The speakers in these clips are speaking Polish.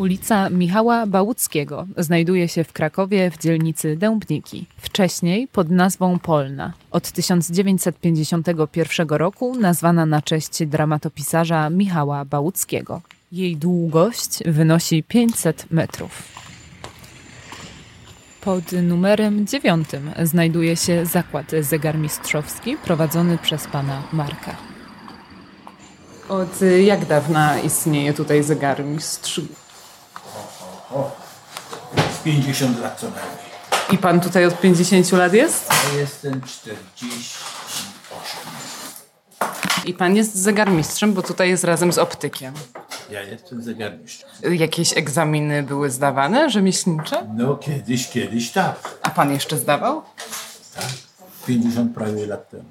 Ulica Michała Bałuckiego znajduje się w Krakowie w dzielnicy Dębniki, wcześniej pod nazwą Polna. Od 1951 roku nazwana na cześć dramatopisarza Michała Bałuckiego. Jej długość wynosi 500 metrów. Pod numerem dziewiątym znajduje się zakład zegarmistrzowski prowadzony przez pana Marka. Od jak dawna istnieje tutaj zegarmistrz? Z 50 lat co najmniej. I pan tutaj od 50 lat jest? Ja jestem 48. I pan jest zegarmistrzem, bo tutaj jest razem z optykiem. Ja jestem zegarmistrz. Jakieś egzaminy były zdawane, rzemieślnicze? No kiedyś, kiedyś tak. A pan jeszcze zdawał? tak. 50 prawie lat temu.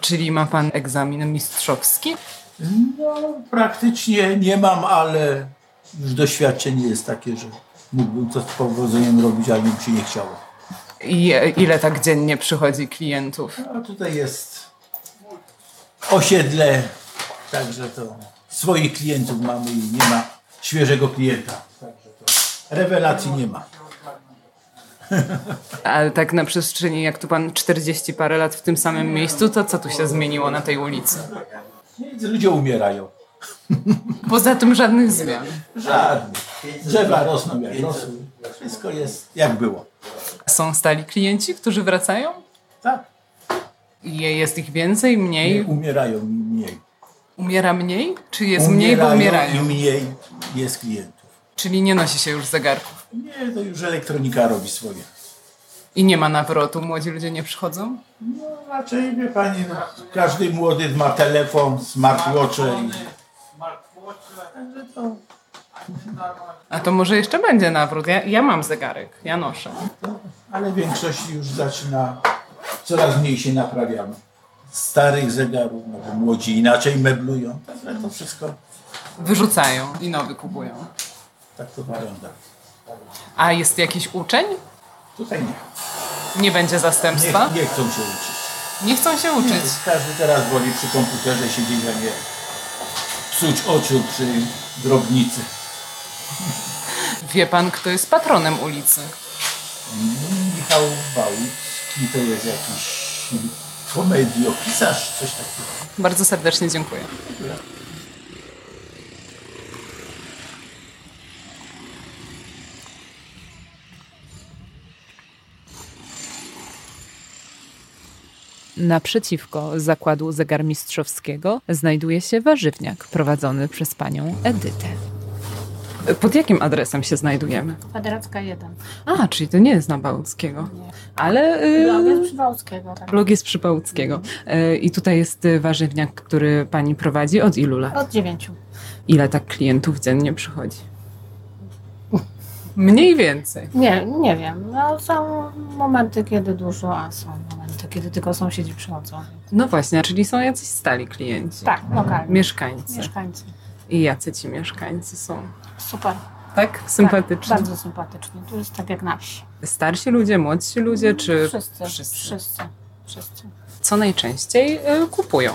Czyli ma pan egzamin mistrzowski? No praktycznie nie mam, ale już doświadczenie jest takie, że mógłbym to z powodzeniem robić, ale mi się nie chciało. I ile tak dziennie przychodzi klientów? A tutaj jest osiedle, także to swoich klientów mamy i nie ma świeżego klienta. Także to rewelacji nie ma. Ale tak na przestrzeni, jak tu pan 40 parę lat w tym samym miejscu, to co tu się zmieniło na tej ulicy? Ludzie umierają. Poza tym żadnych zmian. Żadnych. Drzewa rosną jak rosły. Wszystko jest jak było. Są stali klienci, którzy wracają? Tak. Jest ich więcej, mniej? Umierają mniej. Umiera mniej? Czy jest mniej, bo umierają? i mniej jest klientów. Czyli nie nosi się już zegarków. Nie, to już elektronika robi swoje. I nie ma nawrotu, młodzi ludzie nie przychodzą? No raczej, wie pani, no, każdy młody ma telefon, smartwatche i Także to, A to może jeszcze będzie nawrót. Ja, ja mam zegarek, ja noszę. ale większość już zaczyna, coraz mniej się naprawiamy. Starych zegarów, no bo młodzi inaczej meblują. Także to wszystko Wyrzucają i nowy kupują. tak to wygląda. A jest jakiś uczeń? Tutaj nie. Nie będzie zastępstwa? Nie, nie chcą się uczyć. Nie chcą się uczyć. Każdy teraz woli przy komputerze siedzieć, a nie psuć oczu przy drobnicy. Wie pan, kto jest patronem ulicy? Michał Bałucki to jest jakiś komediopisarz, coś takiego. Bardzo serdecznie dziękuję. Naprzeciwko zakładu zegarmistrzowskiego znajduje się warzywniak prowadzony przez panią Edytę. Pod jakim adresem się znajdujemy? Kwadracka 1. A, czyli to nie jest na Bałuckiego. Ale... Blog Yy, jest Przybałckiego, tak. blog jest przy Bałuckiego. Yy, I tutaj jest y, warzywniak, który pani prowadzi od ilu lat? Od 9. Ile tak klientów dziennie przychodzi? Mniej więcej. Nie, nie wiem. No, są momenty, kiedy dużo, a są momenty, kiedy tylko sąsiedzi przychodzą. No właśnie, czyli są jacyś stali klienci. Tak, lokalnie. Mieszkańcy. Mieszkańcy. I jacy ci mieszkańcy są? Super. Tak? Sympatyczni? Tak, bardzo sympatyczni. To jest tak jak nasi. Starsi ludzie, młodsi ludzie, czy Wszyscy. wszyscy? Wszyscy. Wszyscy. Co najczęściej y, kupują?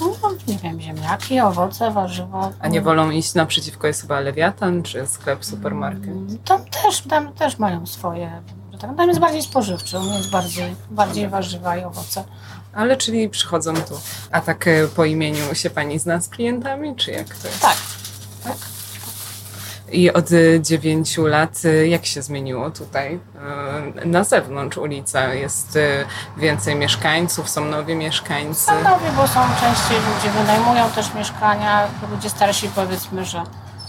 No, nie wiem, ziemniaki, owoce, warzywa. A nie wolą iść naprzeciwko jest chyba Lewiatan, czy sklep, supermarket? Tam też, tam też mają swoje. Tak, tam jest bardziej spożywczy, mnie jest bardziej, bardziej warzywa i owoce. Ale czyli przychodzą tu. A tak y, po imieniu się pani zna z klientami, czy jak to jest? Tak. I od dziewięciu lat y, jak się zmieniło tutaj? Y, Na zewnątrz ulica jest y, więcej mieszkańców, są nowi mieszkańcy. Są nowi, bo są częściej ludzie, wynajmują też mieszkania. Ludzie starsi powiedzmy, że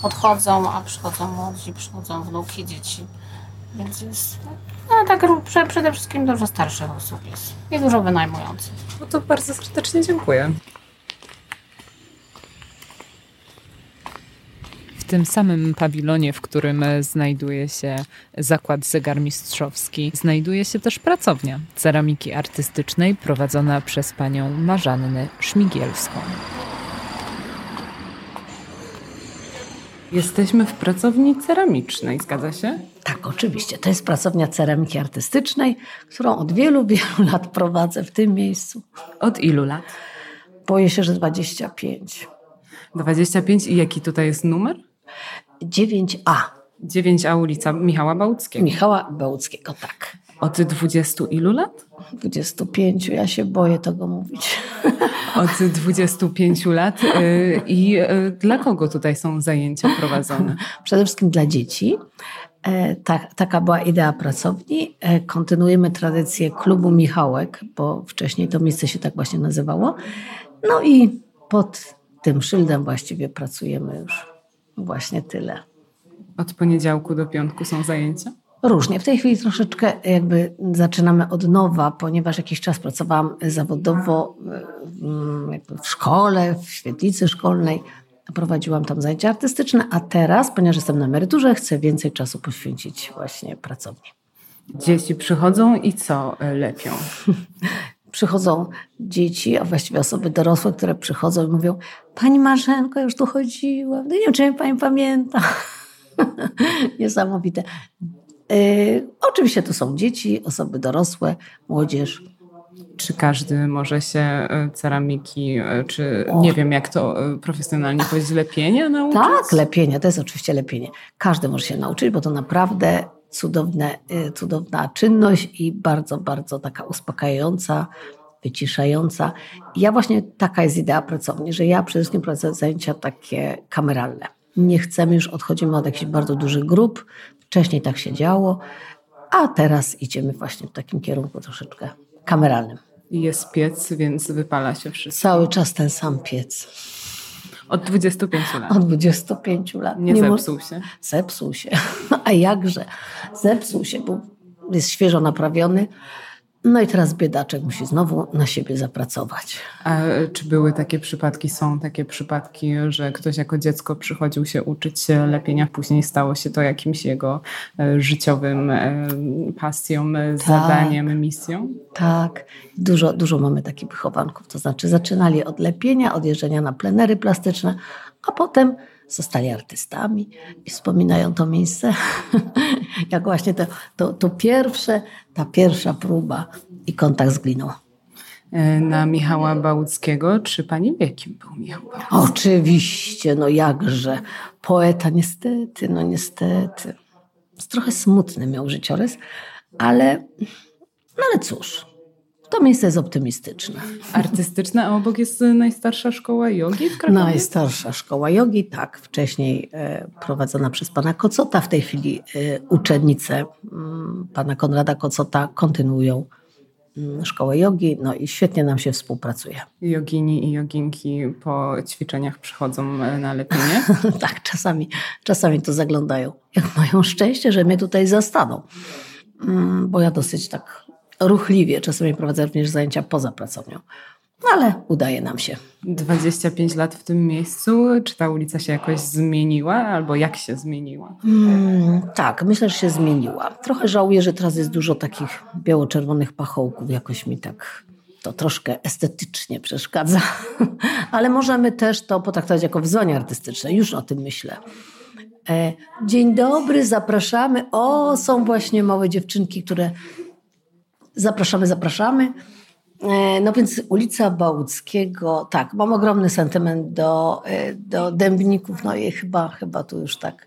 odchodzą, a przychodzą młodzi, przychodzą wnuki, dzieci. Więc jest, no tak prze- przede wszystkim dużo starszych osób jest i dużo wynajmujących. No to bardzo serdecznie dziękuję. tym samym pawilonie, w którym znajduje się zakład zegarmistrzowski, znajduje się też pracownia ceramiki artystycznej prowadzona przez panią Marzannę Szmigielską. Jesteśmy w pracowni ceramicznej, zgadza się? Tak, oczywiście. To jest pracownia ceramiki artystycznej, którą od wielu, wielu lat prowadzę w tym miejscu. Od ilu lat? Boję się, że 25. 25 i jaki tutaj jest numer? 9A. 9A ulica Michała Bałuckiego. Michała Bełckiego, tak. Od 20 ilu lat? 25, ja się boję tego mówić. Od 25 lat. Y, I y, dla kogo tutaj są zajęcia prowadzone? Przede wszystkim dla dzieci. Tak, taka była idea pracowni. E, kontynuujemy tradycję klubu Michałek, bo wcześniej to miejsce się tak właśnie nazywało. No i pod tym szyldem właściwie pracujemy już właśnie tyle. Od poniedziałku do piątku są zajęcia? Różnie. W tej chwili troszeczkę jakby zaczynamy od nowa, ponieważ jakiś czas pracowałam zawodowo mm, w szkole, w świetlicy szkolnej. Prowadziłam tam zajęcia artystyczne, a teraz, ponieważ jestem na emeryturze, chcę więcej czasu poświęcić właśnie pracowni. Dzieci przychodzą i co lepią? Przychodzą dzieci, a właściwie osoby dorosłe, które przychodzą i mówią: Pani Marzenko, już tu chodziłam. No nie wiem, czy mnie pani pamięta. Niesamowite. Yy, oczywiście to są dzieci, osoby dorosłe, młodzież. Czy każdy może się y, ceramiki, y, czy nie wiem jak to y, profesjonalnie powiedzieć, lepienia nauczyć? Tak, lepienie, to jest oczywiście lepienie. Każdy może się nauczyć, bo to naprawdę cudowne, y, cudowna czynność i bardzo, bardzo taka uspokajająca, wyciszająca. I ja właśnie taka jest idea pracowni, że ja przede wszystkim prowadzę zajęcia takie kameralne. Nie chcemy już, odchodzimy od jakichś bardzo dużych grup. Wcześniej tak się działo, a teraz idziemy właśnie w takim kierunku troszeczkę kameralnym. Jest piec, więc wypala się wszystko. Cały czas ten sam piec. Od 25 lat. Od 25 lat. Nie mo- zepsuł się. Zepsuł się. A jakże? Zepsuł się, bo jest świeżo naprawiony. No i teraz biedaczek musi znowu na siebie zapracować. A czy były takie przypadki, są takie przypadki, że ktoś jako dziecko przychodził się uczyć lepienia, później stało się to jakimś jego e, życiowym e, pasją, e, zadaniem, misją? Tak, dużo, dużo mamy takich wychowanków. To znaczy zaczynali od lepienia, od jeżdżenia na plenery plastyczne, a potem zostali artystami i wspominają to miejsce jak właśnie to, to, to pierwsze, ta pierwsza próba i kontakt z gliną. E, Na Michała Bałuckiego. Czy pani wie, kim był Michał Bałucki? Oczywiście, no jakże. Poeta niestety, no niestety. Trochę smutny miał życiorys, ale, no ale cóż, to miejsce jest optymistyczne. Artystyczna, a obok jest najstarsza szkoła jogi w Krakowie? Najstarsza szkoła jogi, tak, wcześniej e, prowadzona przez pana Kocota, w tej chwili e, uczennice mm, pana Konrada Kocota kontynuują mm, szkołę jogi, no i świetnie nam się współpracuje. Jogini i joginki po ćwiczeniach przychodzą e, na lepienie. tak, czasami, czasami to zaglądają. Jak mają szczęście, że mnie tutaj zastaną. Mm, Bo ja dosyć tak ruchliwie czasami prowadzę również zajęcia poza pracownią. No ale udaje nam się. 25 lat w tym miejscu. Czy ta ulica się jakoś zmieniła, albo jak się zmieniła? Mm, tak, myślę, że się zmieniła. Trochę żałuję, że teraz jest dużo takich biało-czerwonych pachołków. Jakoś mi tak to troszkę estetycznie przeszkadza. Ale możemy też to potraktować jako wyzwanie artystyczne. Już o tym myślę. E, Dzień dobry, zapraszamy. O, są właśnie małe dziewczynki, które zapraszamy, zapraszamy. E, No więc ulica Bałuckiego, tak, mam ogromny sentyment do, e, do dębników, no i chyba, chyba tu już tak,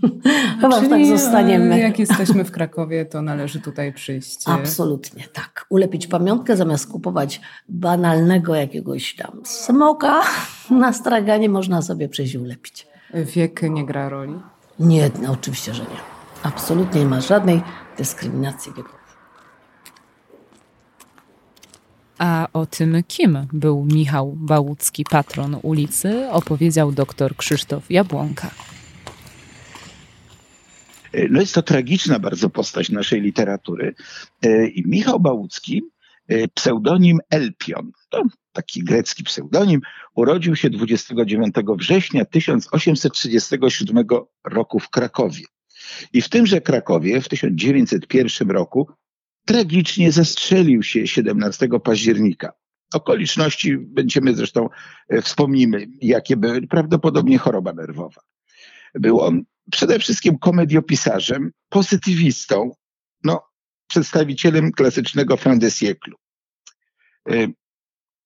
chyba tak Czyli, e, zostaniemy. Jak jesteśmy w Krakowie, to należy tutaj przyjść. Absolutnie, tak. Ulepić pamiątkę zamiast kupować banalnego jakiegoś tam smoka na straganie, można sobie przyjść i ulepić. Wiek nie gra roli. Nie, no, oczywiście, że nie. Absolutnie nie ma żadnej dyskryminacji wiekowej. A o tym, kim był Michał Bałucki, patron ulicy, opowiedział dr Krzysztof Jabłonka. No jest to tragiczna bardzo postać naszej literatury. E, I Michał Bałucki, e, pseudonim Elpion, to taki grecki pseudonim, urodził się 29 września 1837 roku w Krakowie. I w tymże Krakowie w 1901 roku tragicznie zastrzelił się 17 października. Okoliczności będziemy zresztą e, wspomnimy, jakie były, prawdopodobnie choroba nerwowa. Był on przede wszystkim komediopisarzem, pozytywistą, no, przedstawicielem klasycznego fin de siècle.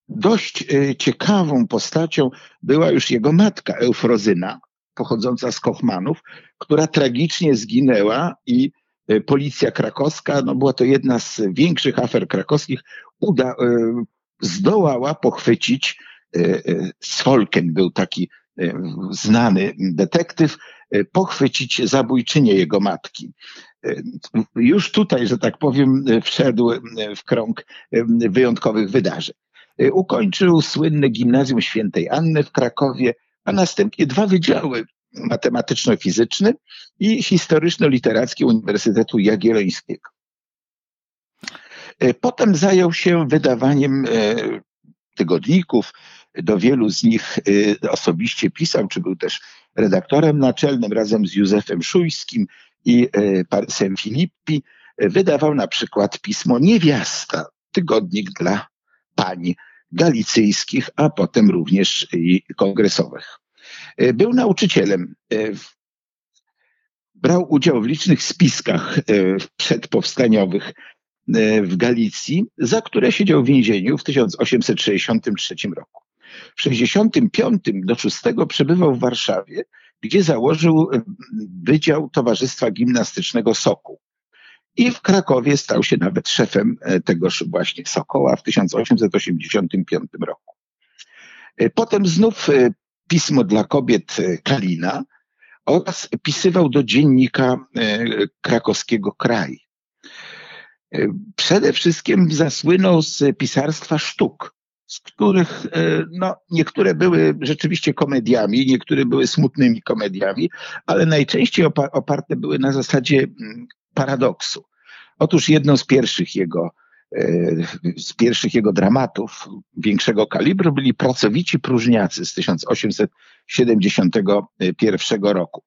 Dość y, ciekawą postacią była już jego matka Eufrozyna, pochodząca z Kochmanów, która tragicznie zginęła i policja krakowska, no była to jedna z większych afer krakowskich, uda, zdołała pochwycić Sfolken, był taki znany detektyw, pochwycić zabójczynię jego matki. Już tutaj, że tak powiem, wszedł w krąg wyjątkowych wydarzeń. Ukończył słynne gimnazjum świętej Anny w Krakowie, a następnie dwa wydziały matematyczno-fizyczny i historyczno-literacki Uniwersytetu Jagiellońskiego. Potem zajął się wydawaniem e, tygodników, do wielu z nich e, osobiście pisał, czy był też redaktorem naczelnym razem z Józefem Szujskim i e, Parysem Filippi. Wydawał na przykład pismo Niewiasta, tygodnik dla pań galicyjskich, a potem również i kongresowych. E, był nauczycielem. E, brał udział w licznych spiskach przedpowstaniowych w Galicji, za które siedział w więzieniu w 1863 roku. W 65 do 6 przebywał w Warszawie, gdzie założył Wydział Towarzystwa Gimnastycznego Soku. I w Krakowie stał się nawet szefem e, tegoż właśnie Sokoła w 1885 roku. E, potem znów e, pismo dla kobiet Kalina oraz pisywał do dziennika krakowskiego Kraj. Przede wszystkim zasłynął z pisarstwa sztuk z których e, no, niektóre były rzeczywiście komediami, niektóre były smutnymi komediami, ale najczęściej oparte były na zasadzie mm, paradoksu. Otóż jedną z pierwszych jego e, z pierwszych jego dramatów większego kalibru byli Pracowici próżniacy z 1871 roku.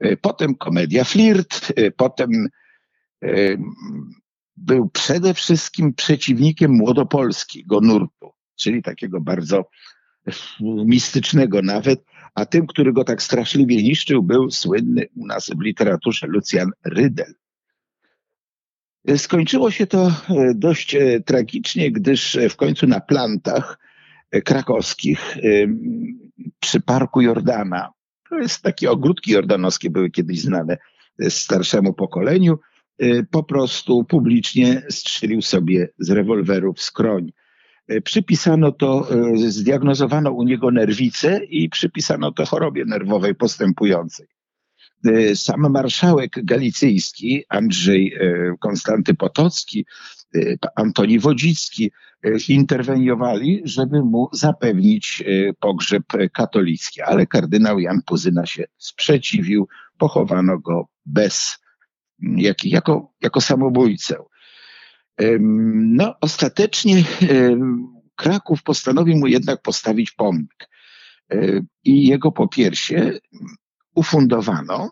E, potem komedia Flirt, potem był przede wszystkim przeciwnikiem młodopolskiego nurtu czyli takiego bardzo mistycznego nawet, a tym, który go tak straszliwie niszczył, był słynny u nas w literaturze Lucjan Rydel. Skończyło się to e, dość e, tragicznie, gdyż w końcu na plantach e, krakowskich przy parku Jordana, to jest takie ogródki jordanowskie były kiedyś znane starszemu pokoleniu, po prostu publicznie strzelił sobie z rewolweru w skroń. E, przypisano to, e, zdiagnozowano u niego nerwicę i przypisano to chorobie nerwowej postępującej. E, sam marszałek galicyjski, Andrzej Konstanty Potocki, Antoni Wodzicki interweniowali, żeby mu zapewnić pogrzeb katolicki, ale kardynał Jan Puzyna się sprzeciwił, pochowano go bez, jak, jako, jako samobójcę. No, ostatecznie Kraków postanowił mu jednak postawić pomnik. I jego popiersie ufundowano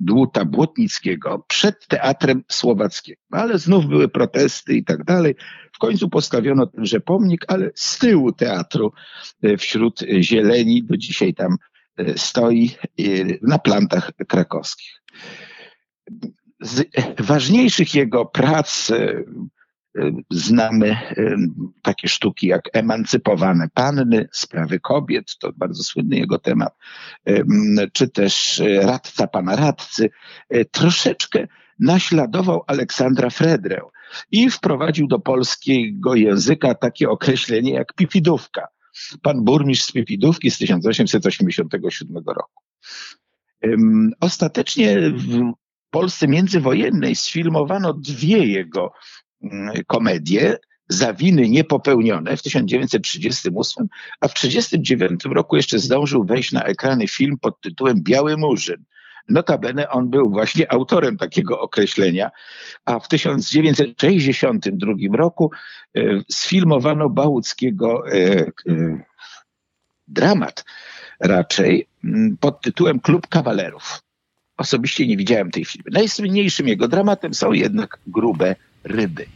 dłuta Błotnickiego przed Teatrem Słowackiego. Ale znów były protesty i tak dalej. W końcu postawiono tenże pomnik, ale z tyłu teatru, e, wśród zieleni, do dzisiaj tam e, stoi e, na plantach krakowskich z ważniejszych jego prac znamy e, takie sztuki jak Emancypowane Panny, Sprawy Kobiet, to bardzo słynny jego temat, czy też Radca Pana Radcy. Troszeczkę naśladował Aleksandra Fredrę i wprowadził do polskiego języka takie określenie jak pipidówka. Pan burmistrz z Pipidówki z 1887 roku. Ostatecznie w Polsce międzywojennej sfilmowano dwie jego mm, komedie, Zawiny niepopełnione w 1938, a w 1939 roku jeszcze zdążył wejść na ekrany film pod tytułem Biały Murzyn. Notabene on był właśnie autorem takiego określenia, a w 1962 roku e, sfilmowano Bałuckiego e, dramat raczej mm, pod tytułem Klub Kawalerów. Osobiście nie widziałem tej filmy. Najsłynniejszym jego dramatem są jednak grube ryby.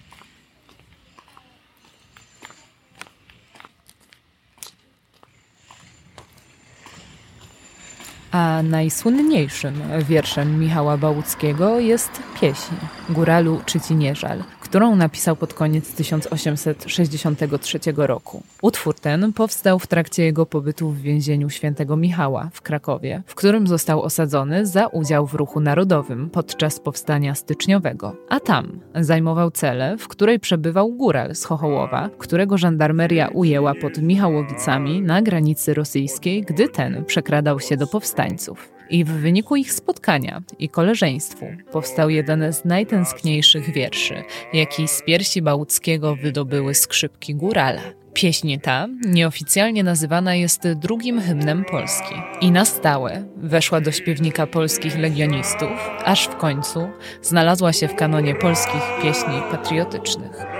A najsłynniejszym wierszem Michała Bałuckiego jest pieśń Góralu czy ci nie żal, którą napisał pod koniec 1863 roku. Utwór ten powstał w trakcie jego pobytu w więzieniu świętego Michała w Krakowie, w którym został osadzony za udział w ruchu narodowym podczas powstania styczniowego. A tam zajmował celę, w której przebywał góral z Chochołowa, którego żandarmeria ujęła pod Michałowicami na granicy rosyjskiej, gdy ten przekradał się do powstańców. I w wyniku ich spotkania i koleżeństwu powstał jeden z najtęskniejszych wierszy, jaki z piersi Bałuckiego wydobyły skrzypki górala. Pieśń ta nieoficjalnie nazywana jest drugim hymnem Polski i na stałe weszła do śpiewnika polskich legionistów, aż w końcu znalazła się w kanonie polskich pieśni patriotycznych.